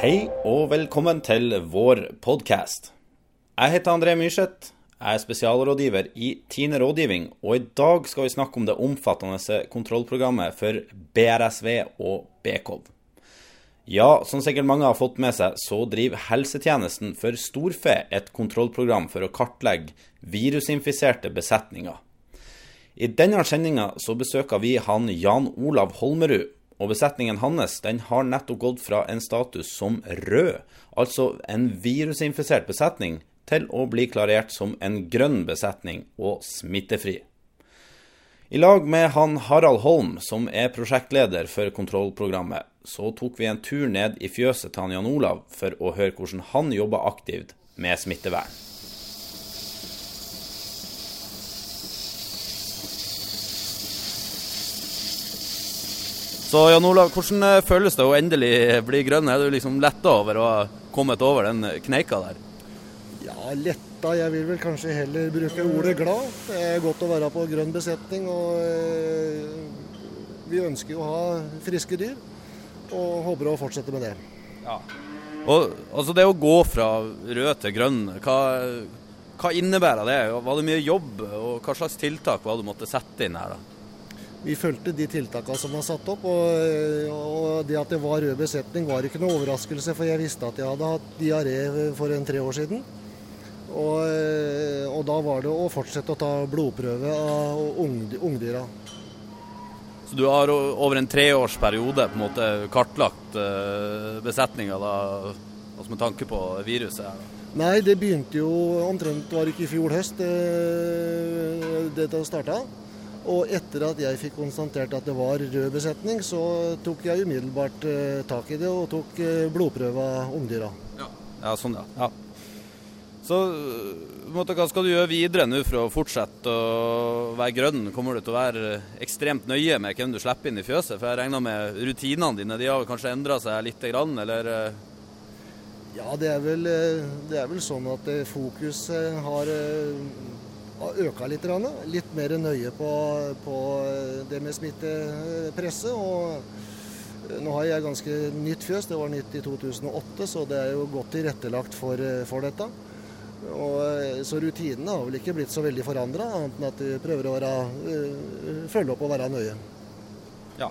Hei og velkommen til vår podkast. Jeg heter André Myrseth. Jeg er spesialrådgiver i Tine rådgivning, og i dag skal vi snakke om det omfattende kontrollprogrammet for BRSV og BKOV. Ja, som sikkert mange har fått med seg, så driver helsetjenesten for storfe et kontrollprogram for å kartlegge virusinfiserte besetninger. I denne sendinga besøker vi han Jan Olav Holmerud, og besetningen hans den har nettopp gått fra en status som rød, altså en virusinfisert besetning, til å bli klarert som en grønn besetning og smittefri. I lag med han Harald Holm, som er prosjektleder for kontrollprogrammet, så tok vi en tur ned i fjøset til han Jan Olav for å høre hvordan han jobber aktivt med smittevern. Så Jan Olav, hvordan eh, føles det å endelig bli grønn? Er du liksom letta over å ha kommet over den kneika der? Ja, letta. Jeg vil vel kanskje heller bruke ordet glad. Det er godt å være på grønn besetning. og eh, Vi ønsker jo å ha friske dyr, og håper å fortsette med det. Ja. Og altså Det å gå fra rød til grønn, hva, hva innebærer det? Var det mye jobb, og hva slags tiltak var det du måtte sette inn her? da? Vi fulgte de tiltakene som var satt opp. Og, og, det at det var rød besetning var ikke noe overraskelse, for jeg visste at jeg hadde hatt diaré for en tre år siden. Og, og da var det å fortsette å ta blodprøve av ungdyra. Så du har over en treårsperiode på en måte kartlagt uh, besetninga altså med tanke på viruset? her? Nei, det begynte jo omtrent var ikke i fjor høst det, det starta. Og etter at jeg fikk konstatert at det var rød besetning, så tok jeg umiddelbart eh, tak i det og tok eh, blodprøve av ungdyra. Ja. ja, sånn ja. ja. Så måtte, hva skal du gjøre videre nå for å fortsette å være grønn? Kommer du til å være ekstremt nøye med hvem du slipper inn i fjøset? For jeg regner med rutinene dine de har kanskje endra seg litt, eller? Eh? Ja, det er, vel, det er vel sånn at fokuset har har øka litt. Litt mer nøye på, på det med smittepresset. og Nå har jeg ganske nytt fjøs, det var nytt i 2008, så det er jo godt tilrettelagt for, for dette. Og, så rutinene har vel ikke blitt så veldig forandra, annet enn at vi prøver å være, uh, følge opp og være nøye. Ja.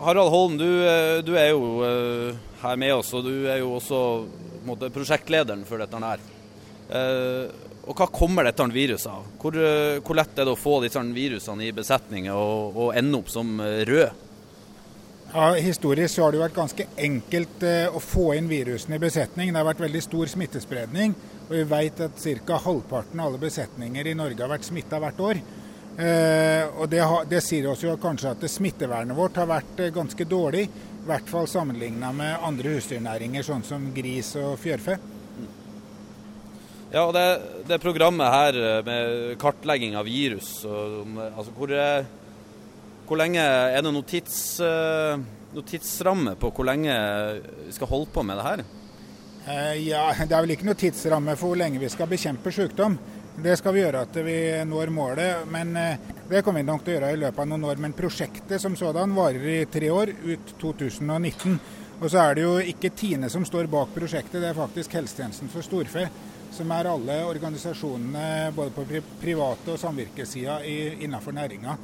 Harald Holm, du, øh, du er jo uh, her med oss, og du er jo også måte, prosjektlederen for dette her. Uh, og hva kommer dette viruset av? Hvor, eh, hvor, lett er det å få disse virusene i besetninger og, og, ende opp som rød? røde? Ja, Historisk så har det vært ganske enkelt eh, å få inn virusene i besetning. Det har vært veldig stor smittespredning. Og vi vet at ca. halvparten av alle besetninger i Norge har vært smitta hvert år. Eh, og det, det, sier oss jo kanskje at smittevernet vårt har vært eh, ganske dårlig. I hvert fall sammenligna med andre husdyrnæringer, sånn som gris og fjørfe. Ja, det, det, programmet her eh, med kartlegging av virus, og, altså hvor, eh, hvor, lenge Er det noen, tids, noe tidsramme på hvor lenge vi skal holde på med det her? Ja, Det er vel ikke noe tidsramme for hvor lenge vi skal bekjempe sykdom. Det skal vi gjøre at vi når målet, men det kommer vi nok til å gjøre i løpet av noen år. Men prosjektet som sådan varer i tre år, ut 2019. Og så er det jo ikke Tine som står bak prosjektet, det er faktisk helsetjenesten for storfe som er alle organisasjonene både på private og samvirkesida innenfor næringa.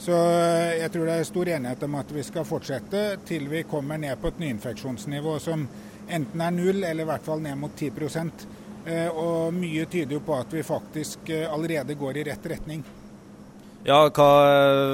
Så eh, jeg tror det er stor enighet om at vi skal fortsette til vi kommer ned på et nyinfeksjonsnivå som enten er null eller i hvert fall ned mot 10 eh, Og mye tyder jo på at vi faktisk eh, allerede går i rett retning. Ja, hva,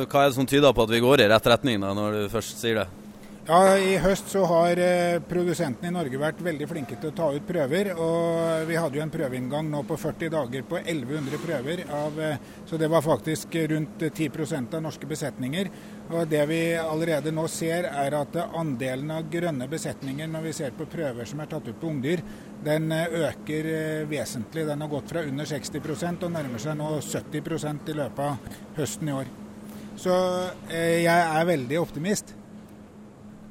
hva er det som tyder på at vi går i rett retning, da, når du først sier det? Ja, I høst så har eh, produsentene i Norge vært veldig flinke til å ta ut prøver. og Vi hadde jo en prøveinngang nå på 40 dager på 1100 prøver. Av, eh, så det var faktisk rundt 10 av norske besetninger. Og Det vi allerede nå ser, er at andelen av grønne besetninger når vi ser på prøver som er tatt ut på ungdyr, den eh, øker vesentlig. Den har gått fra under 60% og nærmer seg nå 70% i løpet av høsten i år. Så jeg er veldig optimist.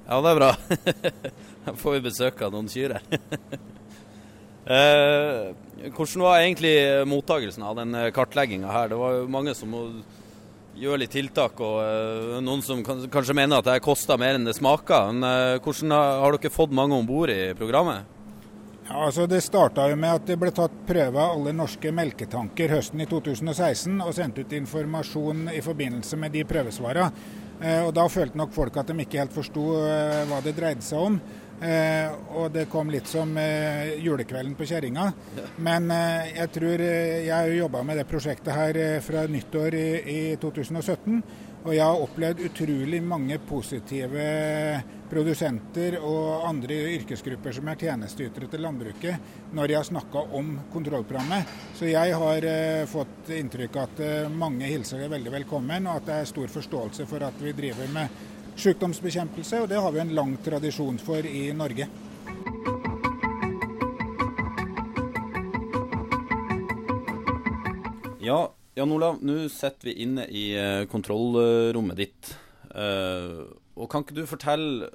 Ja, det er bra. Da får vi besøk av noen kyr her. eh, hvordan var egentlig mottagelsen av den kartlegginga her? Det var jo mange som gjør litt tiltak, og uh, noen som kanskje mener at det koster mer enn det smaker. Men hvordan har, dere fått mange om bord i programmet? Ja, altså Det starta med at det ble tatt prøve av alle norske melketanker høsten i 2016, og sendt ut informasjon i forbindelse med de prøvesvarene. Eh, og Da følte nok folk at de ikke helt forsto eh, hva det dreide seg om. Eh, og det kom litt som julekvelden på kjerringa. Men jeg tror jeg har jobba med det prosjektet her fra nyttår i 2017. Og jeg har opplevd utrolig mange positive produsenter og andre yrkesgrupper som er tjenesteytere til landbruket, når jeg har snakka om kontrollprogrammet. Så jeg har eh, fått inntrykk av at eh, mange hilser det veldig velkommen, og at det er stor forståelse for at vi driver med sykdomsbekjempelse, og det har vi en lang tradisjon for i Norge. Ja, Jan Olav, nå sitter vi inne i uh, kontrollrommet ditt. Uh, og Kan ikke du fortelle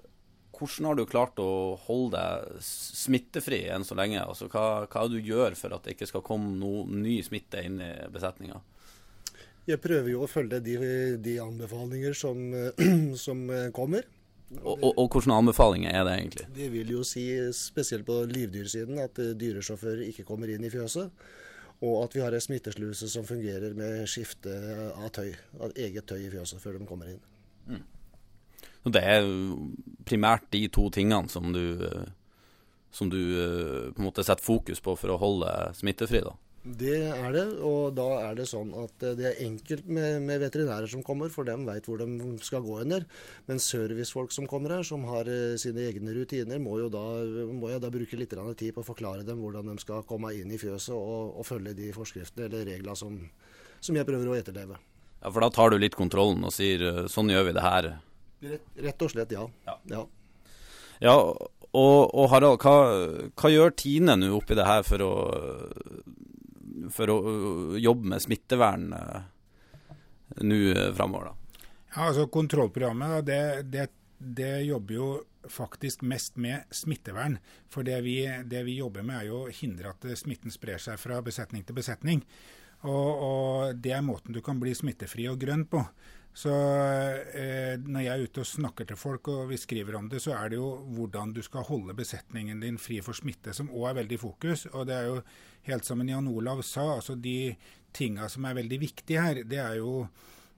hvordan har du klart å holde deg smittefri enn så lenge? Altså, hva, hva du gjør for at det ikke skal komme noe ny smitte inn i besetninga? Jeg prøver jo å følge de, de anbefalinger som, som kommer. Og, og, og, hvilke anbefalinger er det egentlig? Det vil jo si, spesielt på livdyrsiden, at dyresjåfører ikke kommer inn i fjøset. Og at vi har ei smittesluse som fungerer med skifte av tøy, av eget tøy i fjøset før de kommer inn. Mm. Det er primært de to tingene som du, som du på en måte setter fokus på for å holde smittefri? da? Det er det, og da er det sånn at det er enkelt med, med veterinærer som kommer, for dem veit hvor de skal gå under. Men servicefolk som kommer her, som har eh, sine egne rutiner, må jo da, må jeg da bruke litt tid på å forklare dem hvordan de skal komme inn i fjøset og, og følge de forskriftene eller reglene som, som, jeg prøver å etterleve. Ja, For da tar du litt kontrollen og sier eh, sånn gjør vi det her? Rett, rett og slett, ja. Ja, ja. ja og, og, Harald, hva, hva gjør Tine nå oppi det her for å for å jobbe med smittevern nå framover? Ja, altså Kontrollprogrammet det, det, det, jobber jo faktisk mest med smittevern. For det vi, det vi, jobber med, er jo å hindre at smitten sprer seg fra besetning til besetning. Og, og det er måten du kan bli smittefri og grønn på. Så eh, når jeg er ute og snakker til folk og vi skriver om det, så er det jo hvordan du skal holde besetningen din fri for smitte, som òg er veldig i fokus. Og det er jo helt som Jan Olav sa, altså de tinga som er veldig viktige her, det er jo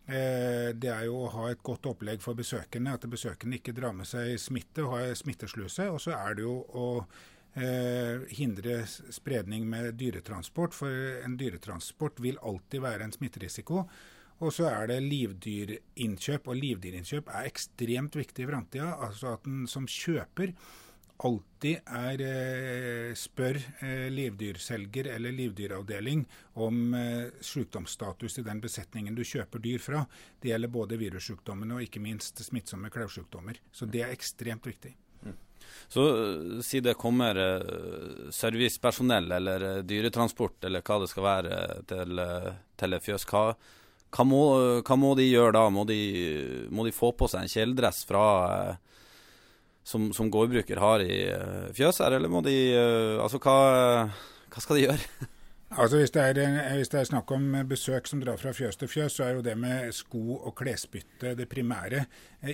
eh, det er jo å ha et godt opplegg for besøkende, at besøkende ikke drar med seg smitte og har smittesluse. Og så er det jo å eh, hindre spredning med dyretransport, for en dyretransport vil alltid være en smitterisiko. Og så er det livdyrinnkjøp, og livdyrinnkjøp er ekstremt viktig i framtida. Altså at den som kjøper alltid er, eh, spør eh, livdyrselger eller livdyravdeling om eh, sykdomsstatus i den besetningen du kjøper dyr fra. Det gjelder både virussykdommene og ikke minst smittsomme klauvsykdommer. Så det er ekstremt viktig. Mm. Så si det kommer servicepersonell eller dyretransport eller hva det skal være til, til fjøs. Hva, hva må, hva må, de gjøre da? Må de, må de, få på seg en kjeledress fra eh, som, som gårdbruker har i fjøset her, eller må de eh, Altså, hva, hva skal de gjøre? Altså hvis det, er, hvis det, er, snakk om besøk som drar fra fjøs til fjøs, så er jo det med sko og klesbytte det primære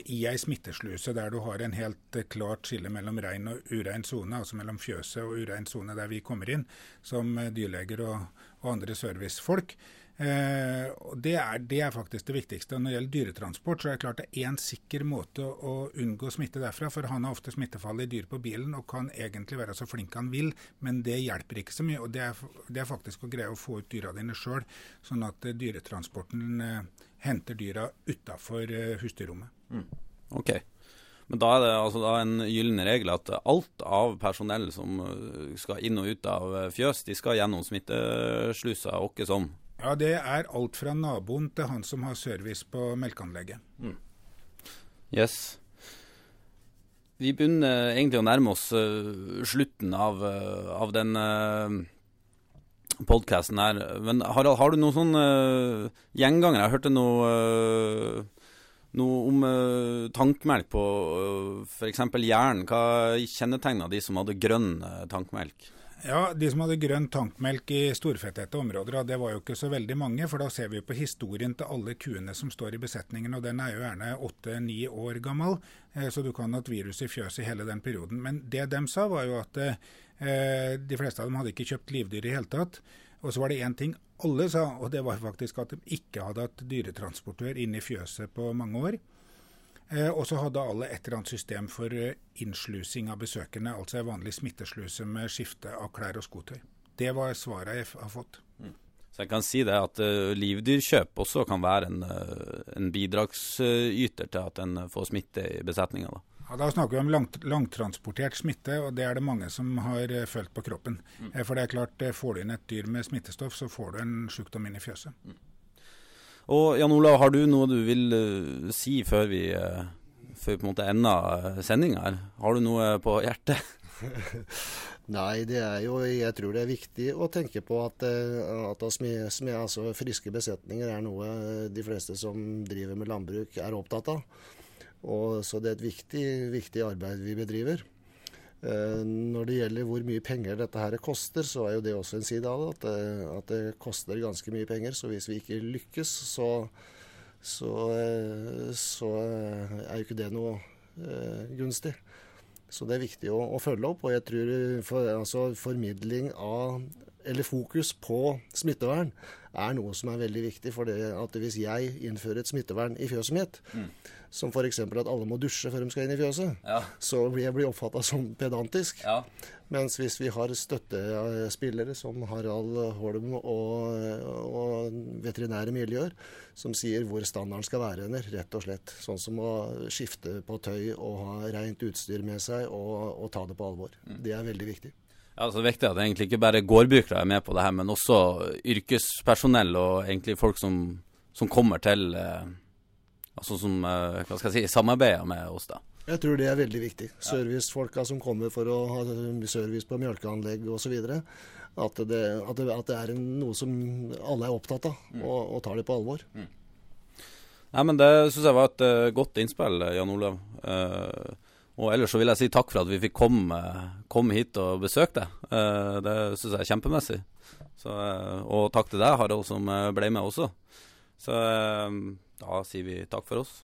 i ei smittesluse der du har en helt klart skille mellom rein og urein sone, altså mellom fjøset og urein sone der vi kommer inn som dyrleger og, og andre servicefolk. Eh, det, er, det, er, faktisk det viktigste. Når det gjelder dyretransport, så er det klart det er én sikker måte å, unngå smitte derfra. For han har ofte smittefall i dyr på bilen og kan egentlig være så flink han vil, men det hjelper ikke så mye. og Det er, det er faktisk å greie å få ut dyra dine sjøl, sånn at uh, dyretransporten uh, henter dyra utafor uh, husdyrrommet. Mm. Ok. Men da er det altså da en gyllen regel at alt av personell som skal inn og ut av fjøs, de skal gjennom smitteslusa åkke som. Ja, det er alt fra naboen til han som har service på melkeanlegget. Mm. Yes. Vi begynner egentlig å nærme oss uh, slutten av, uh, av den uh, eh, podkasten her. Men Harald, har du noen sånne uh, gjengangere? Jeg hørte noe, noe om tankmelk på uh, f.eks. jern. Hva kjennetegna de som hadde grønn tankmelk? Ja, De som hadde grønn tankmelk i storfettete områder, det var jo ikke så veldig mange. For da ser vi på historien til alle kuene som står i besetningen, og den er jo gjerne åtte-ni år gammel. Eh, så du kan ha hatt virus i fjøset i hele den perioden. Men det de sa, var jo at eh, de fleste av dem hadde ikke kjøpt livdyr i hele tatt. Og så var det én ting alle sa, og det var faktisk at de ikke hadde hatt dyretransportør inne i fjøset på mange år. Eh, og så hadde alle et eller annet system for eh, innslusing av besøkende, altså en vanlig smittesluse med skifte av klær og skotøy. Det var svaret jeg har fått. Mm. Så jeg kan si det at uh, livdyrkjøp også kan være en, uh, en bidragsyter til at en får smitte i besetninga? Da. Ja, da snakker vi om langt, langtransportert smitte, og det er det mange som har uh, følt på kroppen. Mm. For det er klart, får du inn et dyr med smittestoff, så får du en sykdom inn i fjøset. Mm. Og Jan Olav, har du noe du vil uh, si før vi, uh, før på en måte ender uh, sendinga her? Har du noe på hjertet? Nei, det er jo, jeg tror det er viktig å tenke på at, at smie, smie, altså friske besetninger er noe de fleste som driver med landbruk er opptatt av. Og, så det er et viktig, viktig arbeid vi bedriver. Eh, når det gjelder hvor mye penger dette her koster, så er jo det også en side av det. At det, at det koster ganske mye penger. Så hvis vi ikke lykkes, så, så, eh, så er jo ikke det noe eh, gunstig. Så det er viktig å, å følge opp. Og jeg tror for, altså, formidling av eller fokus på smittevern er noe som er veldig viktig. For det at hvis jeg innfører et smittevern i fjøset mitt, mm. som f.eks. at alle må dusje før de skal inn i fjøset, ja. så blir jeg blir oppfatta som pedantisk. Ja. Mens hvis vi har støttespillere som Harald Holm og, og veterinære miljøer, som sier hvor standarden skal være henne, rett og slett. Sånn som å skifte på tøy og ha rent utstyr med seg og, og ta det på alvor. Mm. Det er veldig viktig. Ja, så Det er viktig at egentlig ikke bare gårdbrukere er med på det her, men også yrkespersonell og egentlig folk som, som kommer til eh, altså som eh, hva skal jeg si, samarbeider med oss. da. Jeg tror det er veldig viktig. Servicefolka som kommer for å ha service på mjølkeanlegg osv. At, det, at, det, at det er noe som alle er opptatt av, mm. og, og, tar det på alvor. Mm. Nei, men Det syns jeg var et uh, godt innspill, Jan Olav. Uh, og ellers så vil jeg si takk for at vi fikk komme, komme hit og besøke deg. Eh, det syns jeg er kjempemessig. Så, eh, og takk til deg, Harald, som eh, ble med også. Så da sier vi takk for oss.